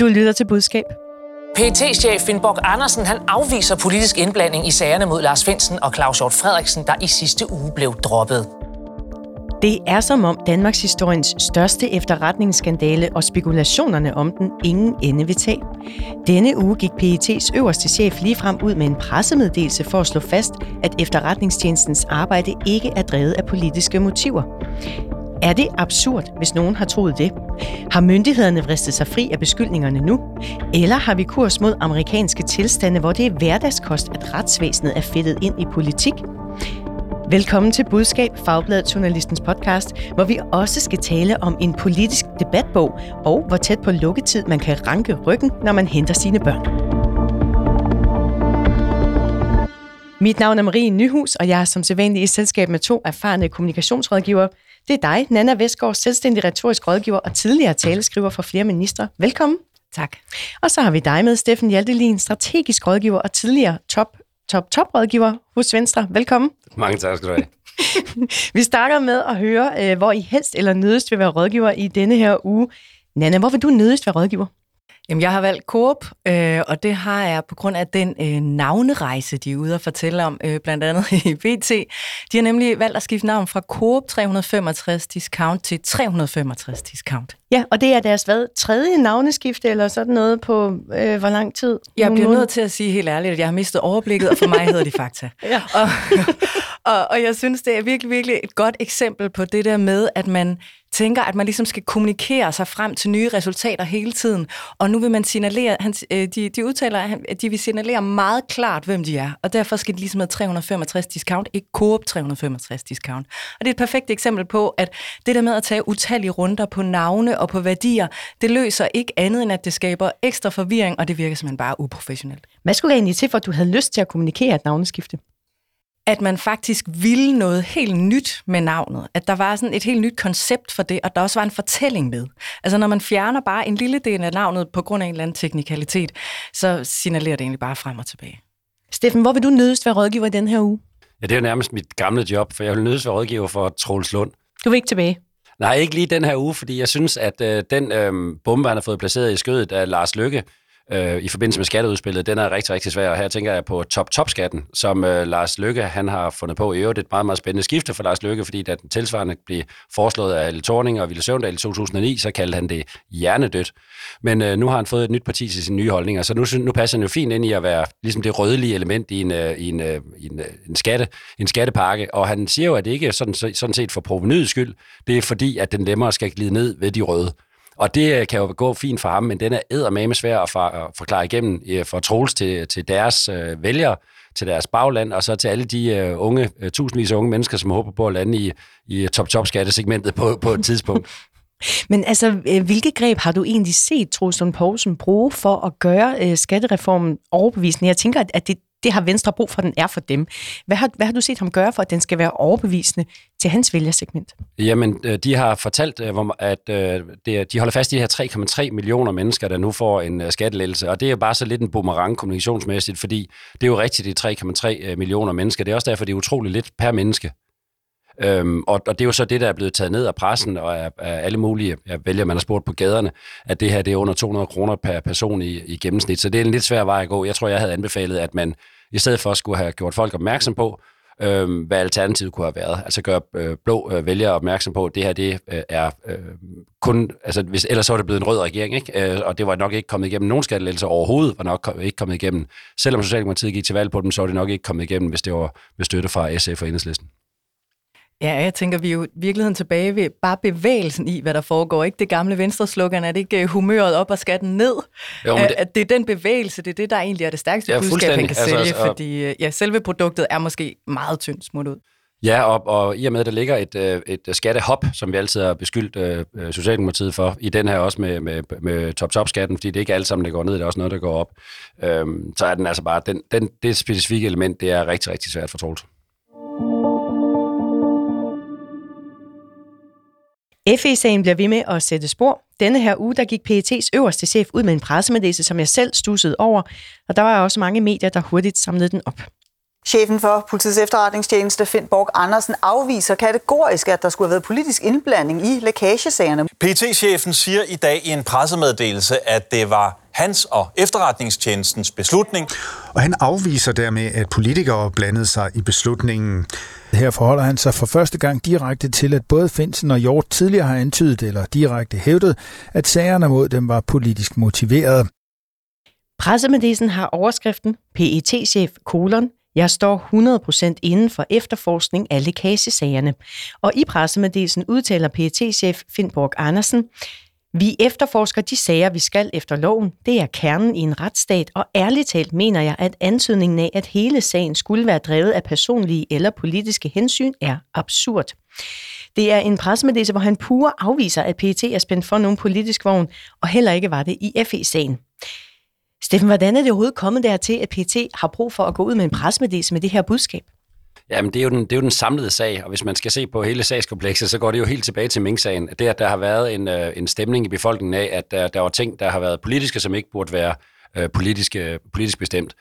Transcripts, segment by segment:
Du lytter til budskab. pt chef Finnborg Andersen han afviser politisk indblanding i sagerne mod Lars Finsen og Claus Hjort Frederiksen, der i sidste uge blev droppet. Det er som om Danmarks historiens største efterretningsskandale og spekulationerne om den ingen ende vil tage. Denne uge gik PET's øverste chef ligefrem ud med en pressemeddelelse for at slå fast, at efterretningstjenestens arbejde ikke er drevet af politiske motiver. Er det absurd, hvis nogen har troet det? Har myndighederne vristet sig fri af beskyldningerne nu? Eller har vi kurs mod amerikanske tilstande, hvor det er hverdagskost, at retsvæsenet er fedtet ind i politik? Velkommen til Budskab, Fagbladet Journalistens podcast, hvor vi også skal tale om en politisk debatbog, og hvor tæt på lukketid man kan ranke ryggen, når man henter sine børn. Mit navn er Marie Nyhus, og jeg er som sædvanlig i selskab med to erfarne kommunikationsrådgivere. Det er dig, Nana Vestgaard, selvstændig retorisk rådgiver og tidligere taleskriver for flere ministre. Velkommen. Tak. Og så har vi dig med, Steffen Hjaltelin, strategisk rådgiver og tidligere top, top, top rådgiver hos Venstre. Velkommen. Mange tak skal du have. vi starter med at høre, øh, hvor I helst eller nødest vil være rådgiver i denne her uge. Nana, hvor vil du nødest være rådgiver? Jamen, jeg har valgt Coop, øh, og det har jeg på grund af den øh, navnerejse, de er ude at fortælle om, øh, blandt andet i BT. De har nemlig valgt at skifte navn fra Coop 365 Discount til 365 Discount. Ja, og det er deres hvad, tredje navneskifte eller sådan noget på øh, hvor lang tid? Jeg bliver nødt til at sige helt ærligt, at jeg har mistet overblikket, og for mig hedder de Fakta. ja. og, og, og jeg synes, det er virkelig, virkelig et godt eksempel på det der med, at man tænker, at man ligesom skal kommunikere sig frem til nye resultater hele tiden. Og nu vil man signalere, han, øh, de, de udtaler, at de vil signalere meget klart, hvem de er. Og derfor skal de ligesom have 365 discount, ikke Coop 365 discount. Og det er et perfekt eksempel på, at det der med at tage utallige runder på navne og på værdier, det løser ikke andet end, at det skaber ekstra forvirring, og det virker simpelthen bare uprofessionelt. Hvad skulle egentlig til, for at du havde lyst til at kommunikere et navneskifte? At man faktisk ville noget helt nyt med navnet. At der var sådan et helt nyt koncept for det, og der også var en fortælling med. Altså når man fjerner bare en lille del af navnet på grund af en eller anden teknikalitet, så signalerer det egentlig bare frem og tilbage. Steffen, hvor vil du nødest være rådgiver i den her uge? Ja, det er jo nærmest mit gamle job, for jeg vil nødest være rådgiver for Troels Lund. Du vil ikke tilbage? Nej, ikke lige den her uge, fordi jeg synes, at øh, den øh, bombe, han har fået placeret i skødet af Lars Lykke, øh, i forbindelse med skatteudspillet, den er rigtig, rigtig svær. Og her tænker jeg på top-top-skatten, som øh, Lars Lykke han har fundet på. I øvrigt et meget, meget spændende skifte for Lars Lykke, fordi da den tilsvarende blev foreslået af Elle Thorning og Ville Søvndal i 2009, så kaldte han det hjernedødt. Men øh, nu har han fået et nyt parti til sine nye holdninger, så nu, nu passer han jo fint ind i at være ligesom det rødlige element i en, øh, i en, øh, i en, øh, en, skatte, en skattepakke. Og han siger jo, at det ikke er sådan, sådan set for provenyets skyld, det er fordi, at den nemmere skal glide ned ved de røde. Og det øh, kan jo gå fint for ham, men den er eddermame svær at, for, at forklare igennem øh, for Troels til, til deres øh, vælgere, til deres bagland, og så til alle de øh, unge, øh, tusindvis af unge mennesker, som håber på at lande i, i øh, top-top-skattesegmentet på, på et tidspunkt. Men altså, hvilke greb har du egentlig set Troels Lund Poulsen bruge for at gøre øh, skattereformen overbevisende? Jeg tænker, at det, det har Venstre brug for, den er for dem. Hvad har, hvad har du set ham gøre for, at den skal være overbevisende til hans vælgersegment? Jamen, øh, de har fortalt, øh, at øh, de holder fast i de her 3,3 millioner mennesker, der nu får en skattelettelse. Og det er jo bare så lidt en boomerang kommunikationsmæssigt, fordi det er jo rigtigt, de 3,3 millioner mennesker. Det er også derfor, det er utroligt lidt per menneske. Øhm, og, og det er jo så det, der er blevet taget ned af pressen og af, af alle mulige, jeg vælger, man har spurgt på gaderne, at det her det er under 200 kroner per person i, i gennemsnit. Så det er en lidt svær vej at gå. Jeg tror, jeg havde anbefalet, at man i stedet for skulle have gjort folk opmærksom på, øh, hvad alternativet kunne have været. Altså gøre øh, blå øh, vælgere opmærksom på, at det her det øh, er øh, kun, altså hvis, ellers så var det blevet en rød regering, ikke? Øh, og det var nok ikke kommet igennem nogen skattelettelser overhovedet, var nok ikke kommet igennem. Selvom Socialdemokratiet gik til valg på dem, så var det nok ikke kommet igennem, hvis det var med støtte fra SF og Enhedslisten. Ja, jeg tænker, vi er jo i virkeligheden tilbage ved bare bevægelsen i, hvad der foregår. Ikke det gamle venstre-slogan, er det ikke øh, humøret op og skatten ned? Jo, det... At det er den bevægelse, det er det, der egentlig er det stærkeste ja, budskab, han kan altså, sælge, altså, fordi øh, ja, selve produktet er måske meget tyndt smut ud. Ja, og, og i og med, at der ligger et, øh, et skattehop, som vi altid har beskyldt uh, Socialdemokratiet for, i den her også med, med, med top-top-skatten, fordi det er ikke alt sammen, der går ned, det er også noget, der går op, øhm, så er den altså bare, den, den, det specifikke element, det er rigtig, rigtig svært for Troels. FE-sagen bliver ved med at sætte spor. Denne her uge, der gik PET's øverste chef ud med en pressemeddelelse, som jeg selv stussede over, og der var også mange medier, der hurtigt samlede den op. Chefen for politiets efterretningstjeneste, Finn Borg Andersen, afviser kategorisk, at der skulle have været politisk indblanding i lækagesagerne. PT-chefen siger i dag i en pressemeddelelse, at det var hans og efterretningstjenestens beslutning. Og han afviser dermed, at politikere blandede sig i beslutningen. Her forholder han sig for første gang direkte til, at både Finsen og Hjort tidligere har antydet eller direkte hævdet, at sagerne mod dem var politisk motiveret. Pressemeddelelsen har overskriften PET-chef kolon jeg står 100% inden for efterforskning af lækagesagerne. Og i pressemeddelelsen udtaler PET-chef Finnborg Andersen, vi efterforsker de sager, vi skal efter loven. Det er kernen i en retsstat, og ærligt talt mener jeg, at antydningen af, at hele sagen skulle være drevet af personlige eller politiske hensyn, er absurd. Det er en pressemeddelelse, hvor han pure afviser, at PET er spændt for nogen politisk vogn, og heller ikke var det i FE-sagen. Steffen, hvordan er det overhovedet kommet dertil, at PT har brug for at gå ud med en pressemeddelelse med det her budskab? Jamen, det er, jo den, det er jo den samlede sag, og hvis man skal se på hele sagskomplekset, så går det jo helt tilbage til Mink-sagen. Det, at der har været en, øh, en stemning i befolkningen af, at der, der var ting, der har været politiske, som ikke burde være øh, politiske, politisk bestemt.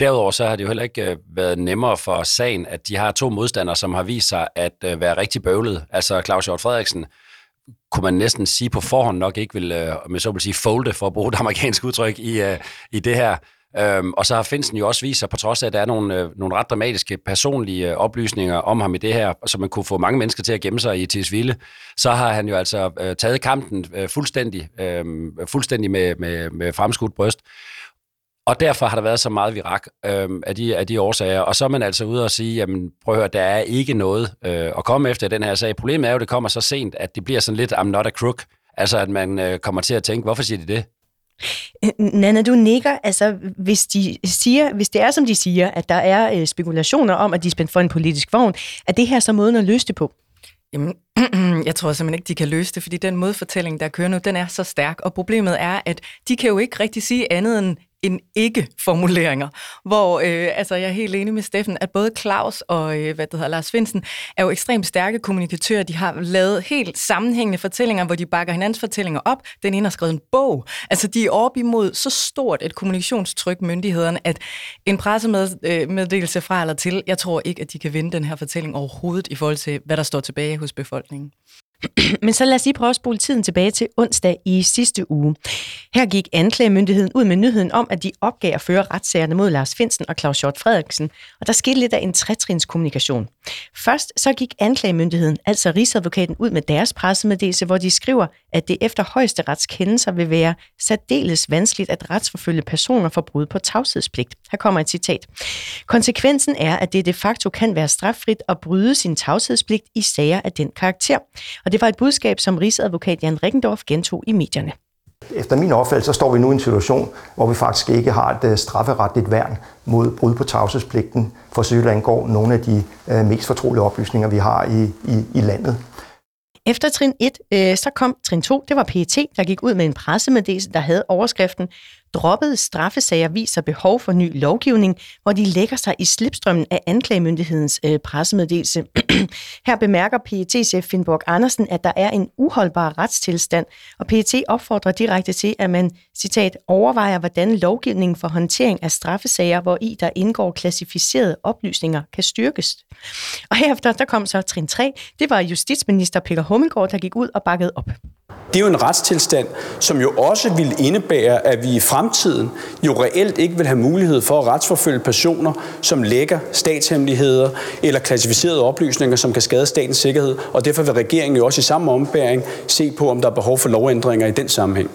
Derudover så har det jo heller ikke øh, været nemmere for sagen, at de har to modstandere, som har vist sig at øh, være rigtig bøvlet. Altså Claus Hjort Frederiksen, kunne man næsten sige på forhånd nok ikke vil, øh, med så vil sige, folde, for at bruge et amerikansk udtryk, i, øh, i det her. Øhm, og så har Finsen jo også vist sig, på trods af, at der er nogle, øh, nogle ret dramatiske personlige øh, oplysninger om ham i det her, så man kunne få mange mennesker til at gemme sig i Tisvilde, så har han jo altså øh, taget kampen øh, fuldstændig, øh, fuldstændig med, med, med fremskudt bryst. Og derfor har der været så meget virak øh, af, de, af de årsager. Og så er man altså ude og sige, jamen prøv at høre, der er ikke noget øh, at komme efter den her sag. Problemet er jo, at det kommer så sent, at det bliver sådan lidt, I'm not a crook. Altså at man øh, kommer til at tænke, hvorfor siger de det? Nana, du nikker. Altså, hvis, de siger, hvis det er, som de siger, at der er øh, spekulationer om, at de er spændt for en politisk vogn, er det her så måden at løse det på? Jamen, jeg tror simpelthen ikke, de kan løse det, fordi den modfortælling, der kører nu, den er så stærk. Og problemet er, at de kan jo ikke rigtig sige andet end, en ikke-formuleringer, hvor øh, altså, jeg er helt enig med Steffen, at både Claus og øh, hvad det hedder, Lars Finsen er jo ekstremt stærke kommunikatører. De har lavet helt sammenhængende fortællinger, hvor de bakker hinandens fortællinger op. Den ene har skrevet en bog. Altså, de er op imod så stort et kommunikationstryk, myndighederne, at en pressemeddelelse fra eller til, jeg tror ikke, at de kan vinde den her fortælling overhovedet i forhold til, hvad der står tilbage hos befolkningen. Men så lad os lige prøve at spole tiden tilbage til onsdag i sidste uge. Her gik anklagemyndigheden ud med nyheden om, at de opgav at føre retssagerne mod Lars Finsen og Claus Hjort Frederiksen, og der skete lidt af en trætrins kommunikation. Først så gik anklagemyndigheden, altså Rigsadvokaten, ud med deres pressemeddelelse, hvor de skriver, at det efter højesterets kendelser vil være særdeles vanskeligt at retsforfølge personer for brud på tavshedspligt. Her kommer et citat. Konsekvensen er, at det de facto kan være straffrit at bryde sin tavshedspligt i sager af den karakter. Og det var et budskab, som Rigsadvokat Jan Rickendorf gentog i medierne. Efter min opfattelse, så står vi nu i en situation, hvor vi faktisk ikke har et øh, strafferetligt værn mod brud på tavshedspligten, for så angår nogle af de øh, mest fortrolige oplysninger, vi har i, i, i landet. Efter trin 1, øh, så kom trin 2, det var PET, der gik ud med en pressemeddelelse, der havde overskriften droppede straffesager viser behov for ny lovgivning, hvor de lægger sig i slipstrømmen af anklagemyndighedens øh, pressemeddelelse. Her bemærker PET-chef Finnborg Andersen, at der er en uholdbar retstilstand, og PET opfordrer direkte til, at man, citat, overvejer, hvordan lovgivningen for håndtering af straffesager, hvor i der indgår klassificerede oplysninger, kan styrkes. Og herefter, der kom så trin 3, det var justitsminister Peter Hummelgaard, der gik ud og bakkede op. Det er jo en retstilstand, som jo også vil indebære, at vi i fremtiden jo reelt ikke vil have mulighed for at retsforfølge personer, som lægger statshemmeligheder eller klassificerede oplysninger, som kan skade statens sikkerhed. Og derfor vil regeringen jo også i samme ombæring se på, om der er behov for lovændringer i den sammenhæng.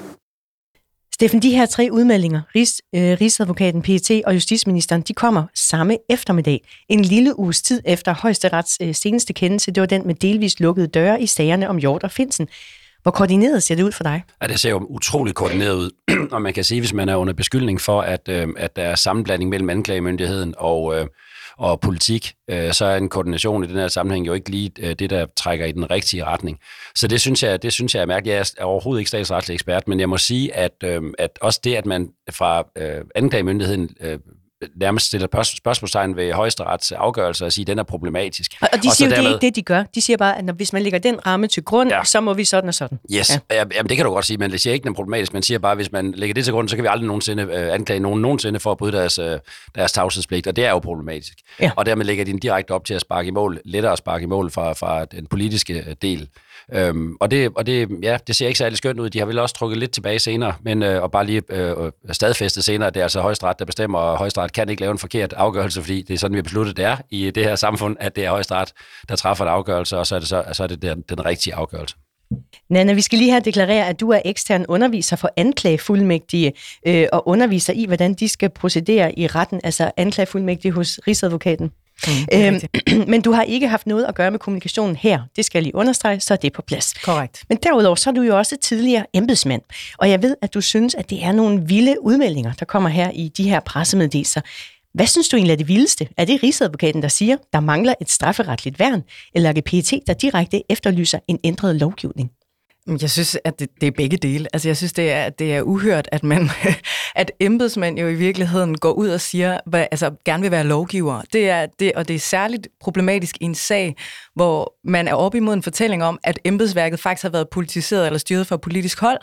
Steffen, de her tre udmeldinger, Rigs, øh, Rigsadvokaten, PET og Justitsministeren, de kommer samme eftermiddag. En lille uges tid efter højesterets øh, seneste kendelse, det var den med delvist lukkede døre i sagerne om Hjort og Finsen. Hvor koordineret ser det ud for dig? Ja, det ser jo utroligt koordineret ud. og man kan sige, hvis man er under beskyldning for, at, øh, at der er sammenblanding mellem anklagemyndigheden og, øh, og politik, øh, så er en koordination i den her sammenhæng jo ikke lige øh, det, der trækker i den rigtige retning. Så det synes jeg, det synes jeg er mærkeligt. Jeg er overhovedet ikke statsretlig ekspert, men jeg må sige, at, øh, at også det, at man fra øh, anklagemyndigheden øh, nærmest stiller spørgsmålstegn ved højesterets afgørelse og siger, at den er problematisk. Og, og de siger jo, dermed, det er ikke det, de gør. De siger bare, at når, hvis man lægger den ramme til grund, ja. så må vi sådan og sådan. Yes, ja. jamen det kan du godt sige, men det siger ikke, den er problematisk. Man siger bare, at hvis man lægger det til grund, så kan vi aldrig nogensinde øh, anklage nogen nogensinde for at bryde deres, øh, deres tavshedspligt, og det er jo problematisk. Ja. Og dermed lægger de den direkte op til at sparke i mål, lettere at sparke i mål fra, fra den politiske øh, del. Øhm, og det, og det, ja, det ser ikke særlig skønt ud. De har vel også trukket lidt tilbage senere, men øh, og bare lige øh, stadfæstet senere, det er altså højesteret, der bestemmer, og højesteret kan ikke lave en forkert afgørelse, fordi det er sådan, vi har besluttet, det er i det her samfund, at det er højesteret, der træffer en afgørelse, og så er det, så, så er det den, den rigtige afgørelse. Nana, vi skal lige her deklarere, at du er ekstern underviser for anklagefuldmægtige øh, og underviser i, hvordan de skal procedere i retten, altså anklagefuldmægtige hos Rigsadvokaten. Mm, øhm, men du har ikke haft noget at gøre med kommunikationen her. Det skal jeg lige understrege, så er det på plads. Korrekt. Men derudover, så er du jo også tidligere embedsmand. Og jeg ved, at du synes, at det er nogle vilde udmeldinger, der kommer her i de her pressemeddelelser. Hvad synes du egentlig er det vildeste? Er det Rigsadvokaten, der siger, der mangler et strafferetligt værn, eller er det PET, der direkte efterlyser en ændret lovgivning? Jeg synes, at det, det er begge dele. Altså, jeg synes, det er, det er uhørt, at man, at embedsmænd jo i virkeligheden går ud og siger, hvad, altså gerne vil være lovgiver. Det er, det, og det er særligt problematisk i en sag, hvor man er oppe imod en fortælling om, at embedsværket faktisk har været politiseret eller styret fra politisk hold,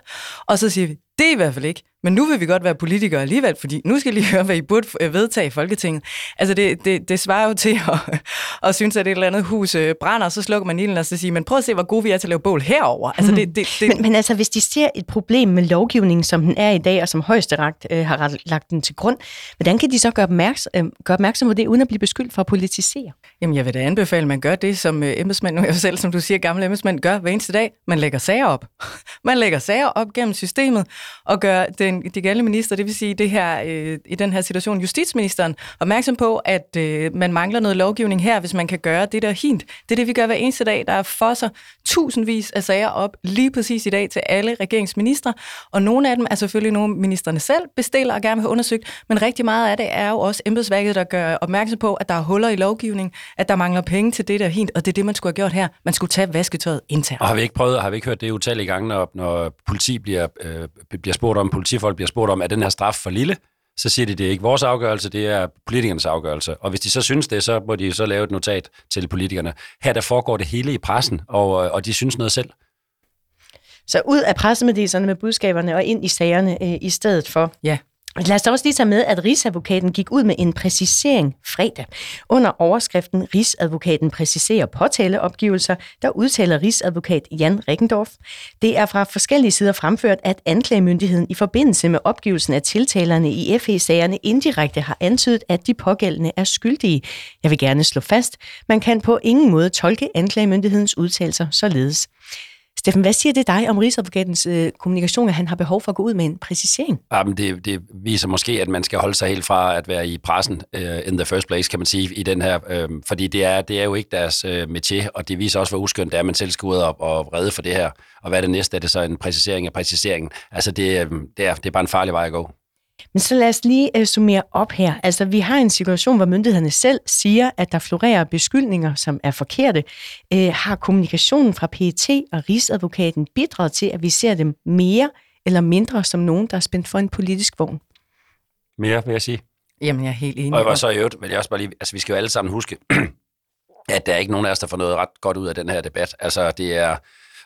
og så siger vi, det er i hvert fald ikke. Men nu vil vi godt være politikere alligevel, fordi nu skal I lige høre, hvad I burde vedtage i Folketinget. Altså det, det, det svarer jo til at, at synes, at et eller andet hus øh, brænder, og så slukker man ilden og så siger, men prøv at se, hvor gode vi er til at lave bål herover. Altså det, det, det... Men, men altså, hvis de ser et problem med lovgivningen, som den er i dag, og som højesteret øh, har lagt den til grund, hvordan kan de så gøre opmærksom, øh, gøre opmærksom på det, uden at blive beskyldt for at politisere? Jamen, jeg vil da anbefale, at man gør det, som øh, embedsmænd, nu er jeg selv, som du siger, gamle embedsmænd gør hver eneste dag. Man lægger sager op. man lægger sager op gennem systemet, og gør den, de gældende minister, det vil sige det her, øh, i den her situation justitsministeren, opmærksom på, at øh, man mangler noget lovgivning her, hvis man kan gøre det der hint. Det er det, vi gør hver eneste dag. Der er fosser tusindvis af sager op lige præcis i dag til alle regeringsministre, og nogle af dem er selvfølgelig nogle ministerne selv bestiller og gerne vil have undersøgt, men rigtig meget af det er jo også embedsværket, der gør opmærksom på, at der er huller i lovgivning, at der mangler penge til det der hint, og det er det, man skulle have gjort her. Man skulle tage vasketøjet internt. Og har vi ikke prøvet, har vi ikke hørt det utallige gange, når, når politi bliver, øh, bliver spurgt om, politi politifolk bliver spurgt om, er den her straf for lille? Så siger de, det er ikke vores afgørelse, det er politikernes afgørelse. Og hvis de så synes det, så må de så lave et notat til politikerne. Her der foregår det hele i pressen, og, og de synes noget selv. Så ud af pressemeddelelserne med budskaberne og ind i sagerne øh, i stedet for. Ja. Lad os da også lige tage med, at Rigsadvokaten gik ud med en præcisering fredag. Under overskriften Rigsadvokaten præciserer påtaleopgivelser, der udtaler Rigsadvokat Jan Rickendorf. Det er fra forskellige sider fremført, at anklagemyndigheden i forbindelse med opgivelsen af tiltalerne i FE-sagerne indirekte har antydet, at de pågældende er skyldige. Jeg vil gerne slå fast, man kan på ingen måde tolke anklagemyndighedens udtalelser således. Steffen, hvad siger det dig om Rigsadvokatens øh, kommunikation, at han har behov for at gå ud med en præcisering? Jamen, det, det viser måske, at man skal holde sig helt fra at være i pressen øh, in the first place, kan man sige, i den her. Øh, fordi det er, det er jo ikke deres øh, métier, og det viser også, hvor uskyndt det er, at man selv skal ud og, og redde for det her. Og hvad er det næste? Er det så en præcisering af præciseringen? Altså, det, øh, det, er, det er bare en farlig vej at gå. Men så lad os lige uh, summere op her. Altså, vi har en situation, hvor myndighederne selv siger, at der florerer beskyldninger, som er forkerte. Uh, har kommunikationen fra PET og Rigsadvokaten bidraget til, at vi ser dem mere eller mindre som nogen, der er spændt for en politisk vogn? Mere, vil jeg sige. Jamen, jeg er helt enig. Og jeg var så i øvrigt, vil jeg også bare lige, altså vi skal jo alle sammen huske, at der er ikke nogen af os, der får noget ret godt ud af den her debat. Altså, det er,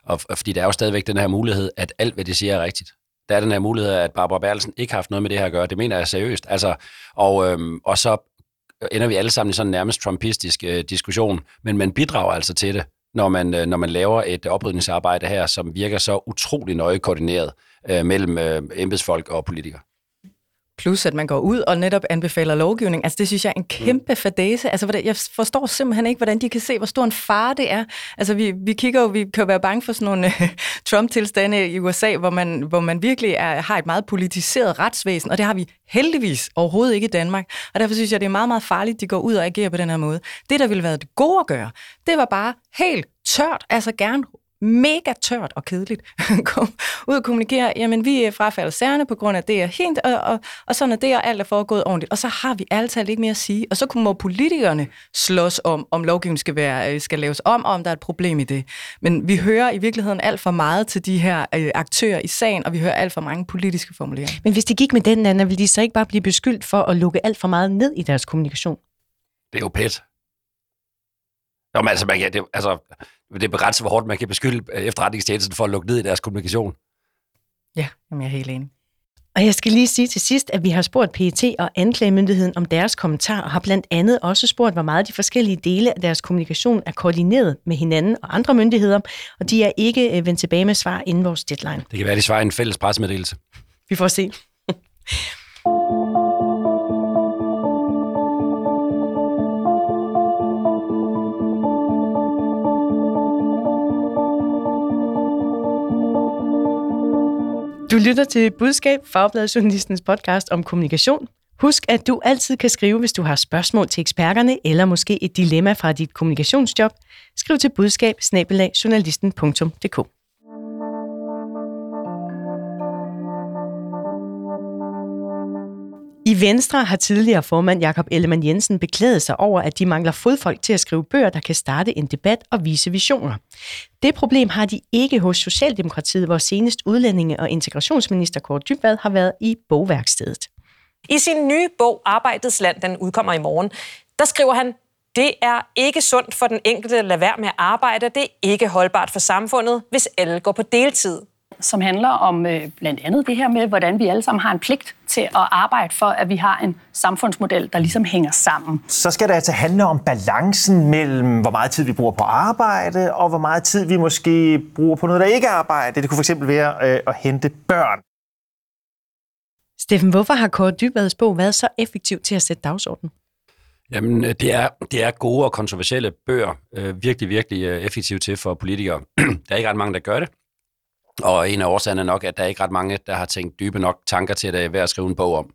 og, fordi der er jo stadigvæk den her mulighed, at alt, hvad de siger, er rigtigt der er den her mulighed, at Barbara Bertelsen ikke har haft noget med det her at gøre. Det mener jeg seriøst. Altså, og, øhm, og så øh, ender vi alle sammen i sådan en nærmest trumpistisk øh, diskussion, men man bidrager altså til det, når man, øh, når man laver et oprydningsarbejde her, som virker så utrolig nøje koordineret øh, mellem øh, embedsfolk og politikere. Plus, at man går ud og netop anbefaler lovgivning. Altså, det synes jeg er en kæmpe fadese. Altså, jeg forstår simpelthen ikke, hvordan de kan se, hvor stor en fare det er. Altså, vi, vi kigger jo, vi kan være bange for sådan nogle uh, Trump-tilstande i USA, hvor man, hvor man virkelig er, har et meget politiseret retsvæsen, og det har vi heldigvis overhovedet ikke i Danmark. Og derfor synes jeg, det er meget, meget farligt, de går ud og agerer på den her måde. Det, der ville være det gode at gøre, det var bare helt tørt, altså gerne mega tørt og kedeligt kom ud og kommunikere, jamen vi frafalder særne på grund af det er helt, og, og, og sådan er det, og alt er foregået ordentligt. Og så har vi altid ikke mere at sige. Og så må politikerne slås om, om lovgivningen skal, være, øh, skal laves om, og om der er et problem i det. Men vi hører i virkeligheden alt for meget til de her øh, aktører i sagen, og vi hører alt for mange politiske formuleringer. Men hvis de gik med den, Anna, ville de så ikke bare blive beskyldt for at lukke alt for meget ned i deres kommunikation? Det er jo pæt. Nå, men altså, man kan, det, altså, det er begrænset, hvor hårdt man kan beskylde øh, efterretningstjenesten for at lukke ned i deres kommunikation. Ja, jamen, jeg er helt enig. Og jeg skal lige sige til sidst, at vi har spurgt PET og anklagemyndigheden om deres kommentar, og har blandt andet også spurgt, hvor meget de forskellige dele af deres kommunikation er koordineret med hinanden og andre myndigheder, og de er ikke øh, vendt tilbage med svar inden vores deadline. Det kan være, de svarer en fælles pressemeddelelse. Vi får se. Du lytter til Budskab, Fagbladet Journalistens podcast om kommunikation. Husk, at du altid kan skrive, hvis du har spørgsmål til eksperterne, eller måske et dilemma fra dit kommunikationsjob. Skriv til budskab I Venstre har tidligere formand Jakob Ellemann Jensen beklaget sig over, at de mangler fodfolk til at skrive bøger, der kan starte en debat og vise visioner. Det problem har de ikke hos Socialdemokratiet, hvor senest udlændinge- og integrationsminister Kåre Dybvad har været i bogværkstedet. I sin nye bog Arbejdets Land, den udkommer i morgen, der skriver han, det er ikke sundt for den enkelte at lade være med at arbejde, det er ikke holdbart for samfundet, hvis alle går på deltid som handler om øh, blandt andet det her med, hvordan vi alle sammen har en pligt til at arbejde for, at vi har en samfundsmodel, der ligesom hænger sammen. Så skal det altså handle om balancen mellem, hvor meget tid vi bruger på arbejde, og hvor meget tid vi måske bruger på noget, der ikke er arbejde. Det kunne fx være øh, at hente børn. Steffen, hvorfor har Kåre Dybvads bog været så effektiv til at sætte dagsordenen? Jamen, øh, det er, det er gode og kontroversielle bøger, øh, virkelig, virkelig øh, effektive til for politikere. der er ikke ret mange, der gør det. Og en af årsagerne er nok, at der er ikke ret mange, der har tænkt dybe nok tanker til, at det er værd at skrive en bog om.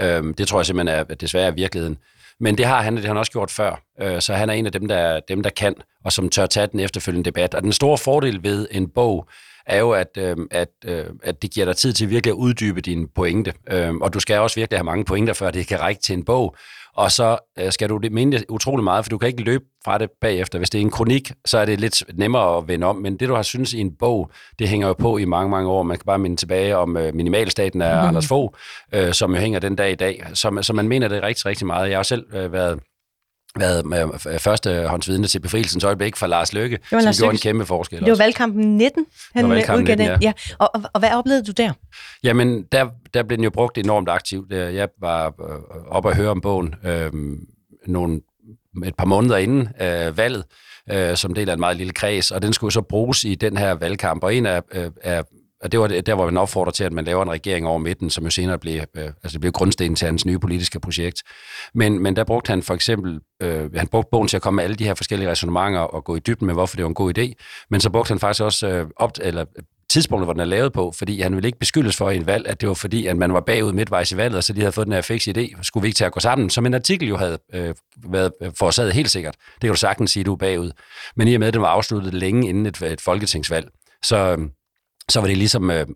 Øhm, det tror jeg simpelthen er desværre er virkeligheden. Men det har han, det har han også gjort før. Øh, så han er en af dem der, dem, der kan, og som tør tage den efterfølgende debat. Og den store fordel ved en bog, er jo, at, øh, at, øh, at det giver dig tid til virkelig at uddybe dine pointe. Øh, og du skal også virkelig have mange pointer, før det kan række til en bog. Og så øh, skal du mene det utrolig meget, for du kan ikke løbe fra det bagefter. Hvis det er en kronik, så er det lidt nemmere at vende om. Men det, du har synes i en bog, det hænger jo på i mange, mange år. Man kan bare minde tilbage om øh, Minimalstaten af mm. Anders Fogh, øh, som jo hænger den dag i dag. Så, så man mener det rigtig, rigtig meget. Jeg har jo selv øh, været været med første håndsvidne til befrielsens øjeblik fra Lars Løkke, som Lars gjorde Lykke. en kæmpe forskel. Det var valgkampen 19, han det var valgkampen 19, ja. ja. Og, og, og hvad oplevede du der? Jamen, der, der blev den jo brugt enormt aktivt. Jeg var øh, oppe at høre om bogen øh, nogle, et par måneder inden øh, valget, øh, som del af en meget lille kreds, og den skulle så bruges i den her valgkamp. Og en af, øh, af og det var der, hvor man opfordrer til, at man laver en regering over midten, som jo senere blev, øh, altså det blev grundstenen til hans nye politiske projekt. Men, men der brugte han for eksempel, øh, han brugte bogen til at komme med alle de her forskellige resonemanger og gå i dybden med, hvorfor det var en god idé. Men så brugte han faktisk også øh, op, eller øh, tidspunktet, hvor den er lavet på, fordi han ville ikke beskyldes for i en valg, at det var fordi, at man var bagud midtvejs i valget, og så de havde fået den her fix idé, skulle vi ikke til at gå sammen, som en artikel jo havde øh, været øh, forårsaget helt sikkert. Det kan du sagtens sige, du er bagud. Men i og med, at den var afsluttet længe inden et, et folketingsvalg, så, øh, så var det ligesom, øh,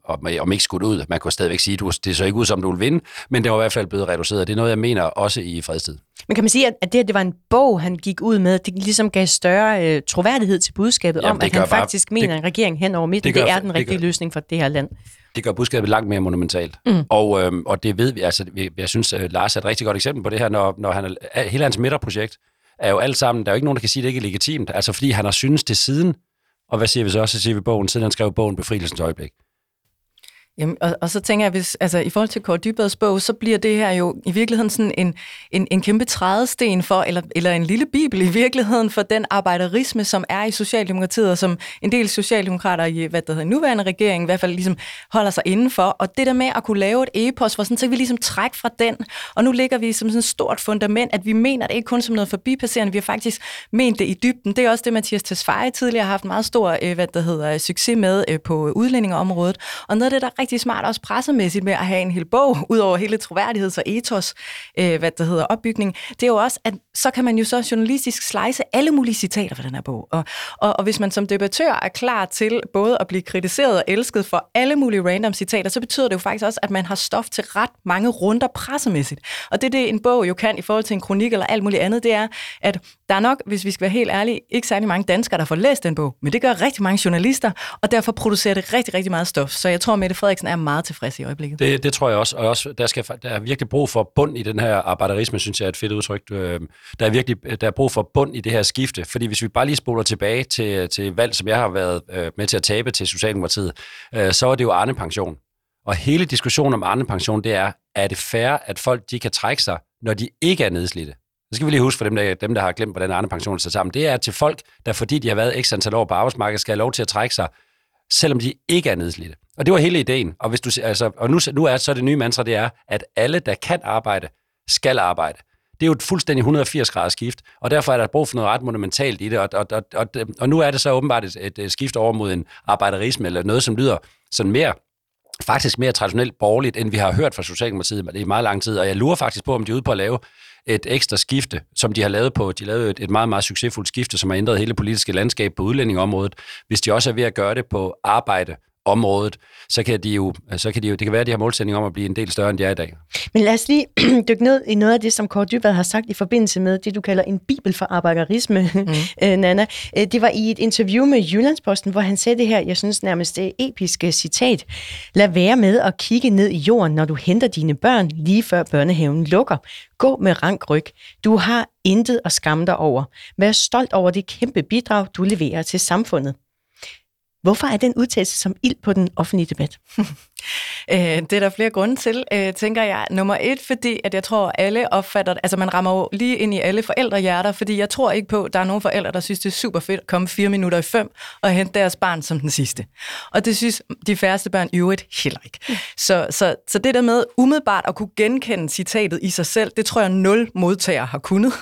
om ikke skudt ud. Man kunne stadigvæk sige, at det så ikke ud, som du vil vinde, men det var i hvert fald blevet reduceret. Det er noget, jeg mener også i fredstid. Men kan man sige, at det, at det var en bog, han gik ud med, det ligesom gav større øh, troværdighed til budskabet Jamen, om, at han bare, faktisk mener, det, en regering hen over midten, det, gør, det er den rigtige gør, løsning for det her land. Det gør budskabet langt mere monumentalt. Mm. Og, øh, og det ved vi, altså, jeg synes, at Lars er et rigtig godt eksempel på det her, når, når han hele hans midterprojekt er jo alt sammen, der er jo ikke nogen, der kan sige, at det ikke er legitimt, altså fordi han har synes det siden, og hvad siger vi så? Så siger vi bogen, siden han skrev bogen Befrielsens øjeblik. Jamen, og, og så tænker jeg, hvis, altså, i forhold til Kåre Dybads bog, så bliver det her jo i virkeligheden sådan en, en, en kæmpe trædesten for, eller, eller en lille bibel i virkeligheden, for den arbejderisme, som er i Socialdemokratiet, og som en del socialdemokrater i hvad der hedder, nuværende regering i hvert fald ligesom holder sig indenfor. Og det der med at kunne lave et epos, hvor sådan, så kan vi ligesom trække fra den, og nu ligger vi som sådan et stort fundament, at vi mener det ikke kun som noget forbipasserende, vi har faktisk ment det i dybden. Det er også det, Mathias Tesfaye tidligere har haft meget stor øh, hvad der hedder, succes med øh, på udlændingeområdet. Og noget af det, der rigtig smart også pressemæssigt med at have en hel bog, ud over hele troværdigheds- og ethos, øh, hvad det hedder, opbygning. Det er jo også, at så kan man jo så journalistisk slice alle mulige citater fra den her bog. Og, og, og hvis man som debattør er klar til både at blive kritiseret og elsket for alle mulige random citater, så betyder det jo faktisk også, at man har stof til ret mange runder pressemæssigt. Og det, det en bog jo kan i forhold til en kronik eller alt muligt andet, det er, at der er nok, hvis vi skal være helt ærlige, ikke særlig mange danskere, der får læst den bog, men det gør rigtig mange journalister, og derfor producerer det rigtig, rigtig meget stof. Så jeg tror, Mette Frederiksen er meget tilfreds i øjeblikket. Det, det tror jeg også, og også der, skal, der er virkelig brug for bund i den her arbejderisme, synes jeg er et fedt udtryk. Øh, der er virkelig der er brug for bund i det her skifte, fordi hvis vi bare lige spoler tilbage til, til valg, som jeg har været øh, med til at tabe til Socialdemokratiet, øh, så er det jo Arne Pension. Og hele diskussionen om Arne Pension, det er, er det fair, at folk de kan trække sig, når de ikke er nedslidte? Det skal vi lige huske for dem, der, dem, der har glemt, hvordan Arne Pension er sammen. Det er til folk, der fordi de har været ekstra antal år på arbejdsmarkedet, skal have lov til at trække sig, selvom de ikke er nedslidte. Og det var hele ideen. Og, hvis du, altså, og nu, nu er så det nye mantra, det er, at alle, der kan arbejde, skal arbejde. Det er jo et fuldstændig 180 graders skift, og derfor er der brug for noget ret monumentalt i det. Og, og, og, og, og nu er det så åbenbart et, et skift over mod en arbejderisme, eller noget, som lyder sådan mere faktisk mere traditionelt borgerligt, end vi har hørt fra Socialdemokratiet i meget lang tid. Og jeg lurer faktisk på, om de er ude på at lave et ekstra skifte, som de har lavet på. De lavede et, et meget, meget succesfuldt skifte, som har ændret hele politiske landskab på udlændingområdet. Hvis de også er ved at gøre det på arbejde området, så kan de jo, så kan de jo, det kan være, at de har målsætning om at blive en del større, end de er i dag. Men lad os lige dykke ned i noget af det, som Kåre Dybvad har sagt i forbindelse med det, du kalder en bibel for arbejderisme, mm. Nana. Øh, det var i et interview med Jyllandsposten, hvor han sagde det her, jeg synes nærmest det episke citat. Lad være med at kigge ned i jorden, når du henter dine børn, lige før børnehaven lukker. Gå med rank ryg. Du har intet at skamme dig over. Vær stolt over det kæmpe bidrag, du leverer til samfundet. Hvorfor er den udtalelse som ild på den offentlige debat? Øh, det er der flere grunde til, øh, tænker jeg. Nummer et, fordi at jeg tror, alle opfatter Altså, man rammer jo lige ind i alle forældrehjerter, fordi jeg tror ikke på, at der er nogen forældre, der synes, det er super fedt at komme fire minutter i fem og hente deres barn som den sidste. Og det synes de færreste børn i øvrigt heller ikke. Så, så, så det der med umiddelbart at kunne genkende citatet i sig selv, det tror jeg nul modtagere har kunnet.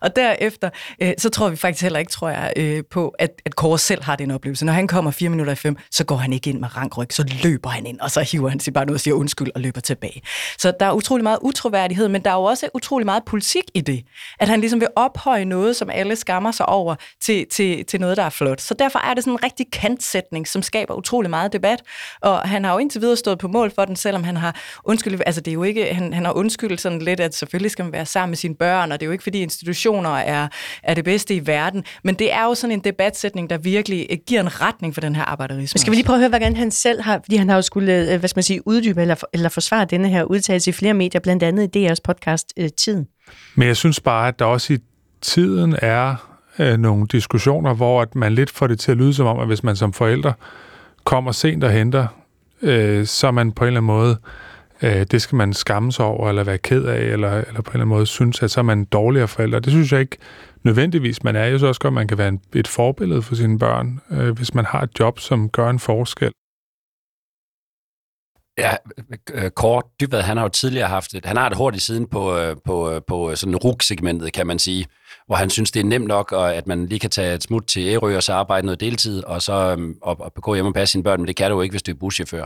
Og derefter, øh, så tror vi faktisk heller ikke, tror jeg, øh, på, at, at Kåre selv har den oplevelse. Når han kommer fire minutter i fem, så går han ikke ind med rank ryg, så løber han ind, og så hiver han sig bare noget og siger undskyld og løber tilbage. Så der er utrolig meget utroværdighed, men der er jo også utrolig meget politik i det. At han ligesom vil ophøje noget, som alle skammer sig over, til, til, til noget, der er flot. Så derfor er det sådan en rigtig kantsætning, som skaber utrolig meget debat. Og han har jo indtil videre stået på mål for den, selvom han har undskyldt. Altså det er jo ikke, han, han har undskyldt sådan lidt, at selvfølgelig skal man være sammen med sine børn, og det er jo ikke, fordi institutioner er, er det bedste i verden. Men det er jo sådan en debatsætning, der virkelig giver en retning for den her arbejderisme. Skal vi lige prøve at høre, hvordan han selv har, fordi han har jo skulle, øh, hvad skal man sige, uddybe eller, eller forsvare denne her udtalelse i flere medier, blandt andet i DR's podcast øh, Tiden. Men jeg synes bare, at der også i tiden er øh, nogle diskussioner, hvor at man lidt får det til at lyde som om, at hvis man som forældre kommer sent og henter, øh, så er man på en eller anden måde, øh, det skal man skamme sig over, eller være ked af, eller, eller på en eller anden måde synes, at så er man en dårligere forælder. Det synes jeg ikke nødvendigvis, man er. Jeg synes også godt, at man kan være en, et forbillede for sine børn, øh, hvis man har et job, som gør en forskel. Ja, øh, kort Dybvad, han har jo tidligere haft et, han har et hurtigt siden på, øh, på, øh, på sådan RUG-segmentet, kan man sige, hvor han synes, det er nemt nok, og at man lige kan tage et smut til Ærø og så arbejde noget deltid, og så og, og gå hjem og passe sine børn, men det kan du jo ikke, hvis du er buschauffør.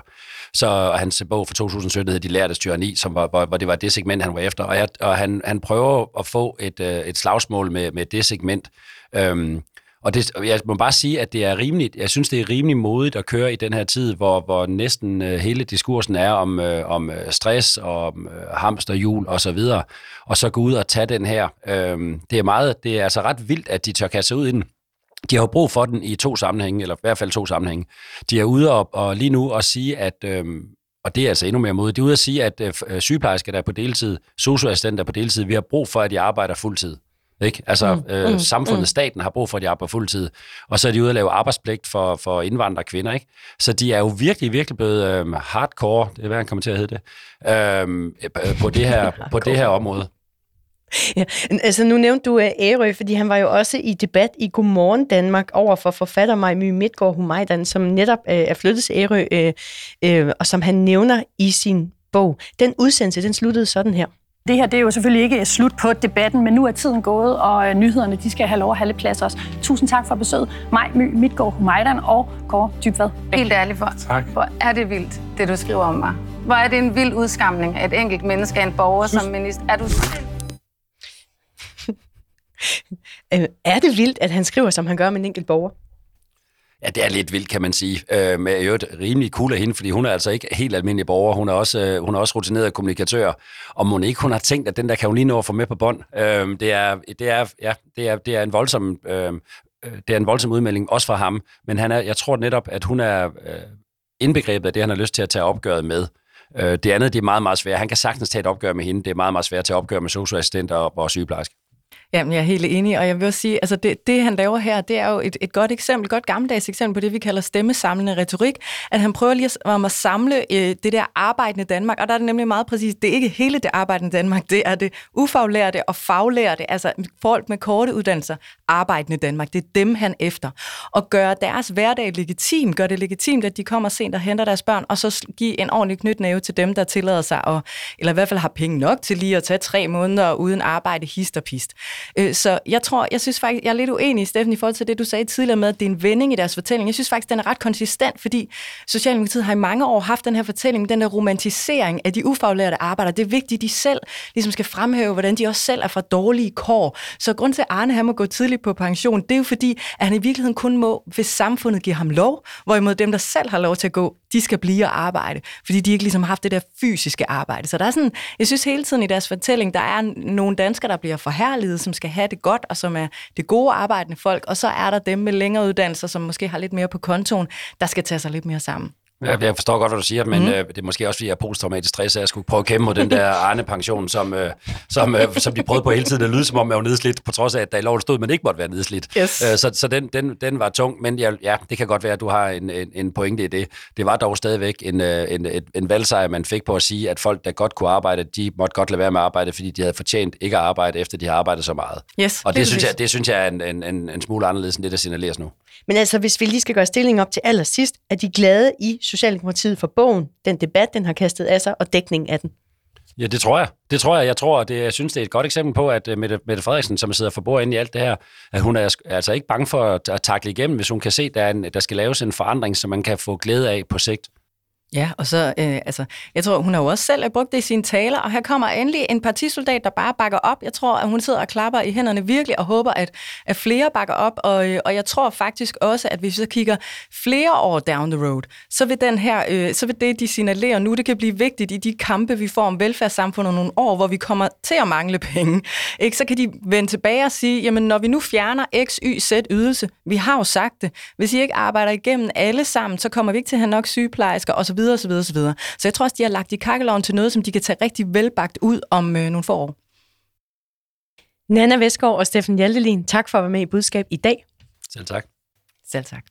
Så og hans bog fra 2017 hed De lærte tyranni, som var, hvor, hvor, det var det segment, han var efter, og, jeg, og han, han prøver at få et, et slagsmål med, med det segment, øhm, og det, jeg må bare sige, at det er rimeligt, jeg synes, det er rimelig modigt at køre i den her tid, hvor, hvor næsten øh, hele diskursen er om, øh, om øh, stress og om øh, hamsterhjul og så videre, og så gå ud og tage den her. Øh, det er meget, det er altså ret vildt, at de tør kaste sig ud i den. De har jo brug for den i to sammenhænge, eller i hvert fald to sammenhænge. De er ude og, og lige nu at sige, at øh, og det er altså endnu mere modigt, de er ude at sige, at øh, øh sygeplejersker, der er på deltid, socioassistenter på deltid, vi har brug for, at de arbejder fuldtid. Ikke? Altså, mm, øh, mm, samfundet, mm. staten har brug for, at de arbejder fuldtid. Og så er de ude at lave arbejdspligt for, for indvandrere kvinder. Ikke? Så de er jo virkelig, virkelig blevet øh, hardcore, det er hvad han kommer til at hedde det, øh, på, det her, på det her område. Ja, altså nu nævnte du uh, Ærø, fordi han var jo også i debat i Godmorgen Danmark over for forfatter Maj Midtgaard Humajdan, som netop uh, er flyttet til Ærø, uh, uh, og som han nævner i sin bog. Den udsendelse, den sluttede sådan her. Det her det er jo selvfølgelig ikke slut på debatten, men nu er tiden gået, og øh, nyhederne de skal have lov at have lidt plads også. Tusind tak for besøget. Maj My, Midtgaard Humejdan og Kåre Dybvad. Helt ærligt for, tak. hvor er det vildt, det du skriver om mig. Hvor er det en vild udskamning af et enkelt menneske, af en borger som minister. Er du Øh, er det vildt, at han skriver, som han gør med en enkelt borger? Ja, det er lidt vildt, kan man sige. Øh, men jo rimelig cool af hende, fordi hun er altså ikke helt almindelig borger. Hun er også, øh, hun er også rutineret kommunikatør. Og må ikke hun har tænkt, at den der kan hun lige nå at få med på bånd. Øh, det, er, det, er, ja, det, er, det er en voldsom... Øhm, øh, det er en voldsom udmelding, også fra ham. Men han er, jeg tror netop, at hun er øh, indbegrebet af det, han har lyst til at tage opgøret med. Øh, det andet, det er meget, meget svært. Han kan sagtens tage et opgør med hende. Det er meget, meget svært at tage opgør med socioassistenter og, og sygeplejersker. Jamen, jeg er helt enig, og jeg vil også sige, altså det, det han laver her, det er jo et, et godt eksempel, et godt gammeldags eksempel på det, vi kalder stemmesamlende retorik, at han prøver lige at, om at samle øh, det der arbejdende Danmark, og der er det nemlig meget præcis, det er ikke hele det arbejdende Danmark, det er det ufaglærte og faglærte, altså folk med korte uddannelser, arbejdende Danmark, det er dem han efter, og gøre deres hverdag legitim, gør det legitimt, at de kommer sent og henter deres børn, og så give en ordentlig knytnæve til dem, der tillader sig, at, eller i hvert fald har penge nok til lige at tage tre måneder uden arbejde, hist og pist. Øh, så jeg tror, jeg synes faktisk, jeg er lidt uenig, Steffen, i forhold til det, du sagde tidligere med, at det er en vending i deres fortælling. Jeg synes faktisk, den er ret konsistent, fordi Socialdemokratiet har i mange år haft den her fortælling, den der romantisering af de ufaglærte arbejdere. Det er vigtigt, at de selv ligesom skal fremhæve, hvordan de også selv er fra dårlige kår. Så grund til, at Arne han må gå tidligt på pension, det er jo fordi, at han i virkeligheden kun må, hvis samfundet giver ham lov, hvorimod dem, der selv har lov til at gå, de skal blive og arbejde, fordi de ikke ligesom har haft det der fysiske arbejde. Så der er sådan, jeg synes hele tiden i deres fortælling, der er nogle danskere, der bliver forherliget, som skal have det godt, og som er det gode arbejdende folk, og så er der dem med længere uddannelser, som måske har lidt mere på kontoen, der skal tage sig lidt mere sammen. Jeg, jeg forstår godt, hvad du siger, men mm. øh, det er måske også, fordi jeg er posttraumatisk stress, at jeg skulle prøve at kæmpe mod den der Arne-pension, som, øh, som, øh, som de prøvede på hele tiden at lyde, som om jeg var nedslidt, på trods af, at der i loven stod, man ikke måtte være nedslidt. Yes. Øh, så så den, den, den var tung, men jeg, ja, det kan godt være, at du har en, en, en pointe i det. Det var dog stadigvæk en, øh, en, en, en valgsejr, man fik på at sige, at folk, der godt kunne arbejde, de måtte godt lade være med at arbejde, fordi de havde fortjent ikke at arbejde, efter de har arbejdet så meget. Yes, Og det synes, jeg, det synes jeg er en, en, en, en smule anderledes end det, der signaleres nu. Men altså, hvis vi lige skal gøre stillingen op til allersidst, er de glade i Socialdemokratiet for bogen, den debat, den har kastet af sig, og dækningen af den? Ja, det tror jeg. Det tror jeg. Jeg tror, det, øh, jeg synes, det er et godt eksempel på, at øh, Mette, Mette Frederiksen, som sidder for bord inde i alt det her, at hun er altså ikke bange for at, at takle igennem, hvis hun kan se, at der, er en, der skal laves en forandring, som man kan få glæde af på sigt. Ja, og så, øh, altså, jeg tror, hun har jo også selv øh, brugt det i sine taler, og her kommer endelig en partisoldat, der bare bakker op. Jeg tror, at hun sidder og klapper i hænderne virkelig, og håber, at, at flere bakker op, og, øh, og jeg tror faktisk også, at hvis vi så kigger flere år down the road, så vil, den her, øh, så vil det, de signalerer nu, det kan blive vigtigt i de kampe, vi får om velfærdssamfundet nogle år, hvor vi kommer til at mangle penge. Ikke? Så kan de vende tilbage og sige, jamen når vi nu fjerner X, Y, Z ydelse, vi har jo sagt det, hvis I ikke arbejder igennem alle sammen, så kommer vi ikke til at have nok sygeplejersker, og videre, og så videre, og så videre. Så jeg tror også, de har lagt i kakkeloven til noget, som de kan tage rigtig velbagt ud om øh, nogle få år. Nana Vestgaard og Steffen Hjaltelin, tak for at være med i budskab i dag. Selv tak. Selv tak.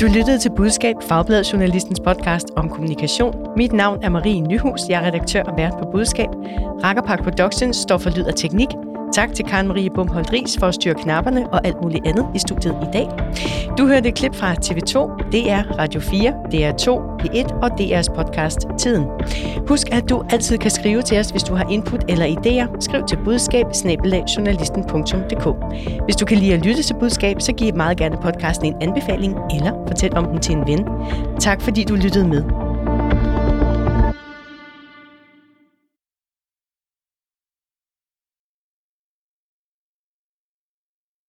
Du lyttede til Budskab, Fagbladet Journalistens podcast om kommunikation. Mit navn er Marie Nyhus, jeg er redaktør og vært på Budskab. Rakkerpark Productions står for lyd og teknik. Tak til Karen Marie Bumholdt Ries for at styre knapperne og alt muligt andet i studiet i dag. Du hørte et klip fra TV2, DR Radio 4, DR2, P1 og DR's podcast Tiden. Husk, at du altid kan skrive til os, hvis du har input eller idéer. Skriv til budskab Hvis du kan lide at lytte til budskab, så giv meget gerne podcasten en anbefaling eller fortæl om den til en ven. Tak fordi du lyttede med.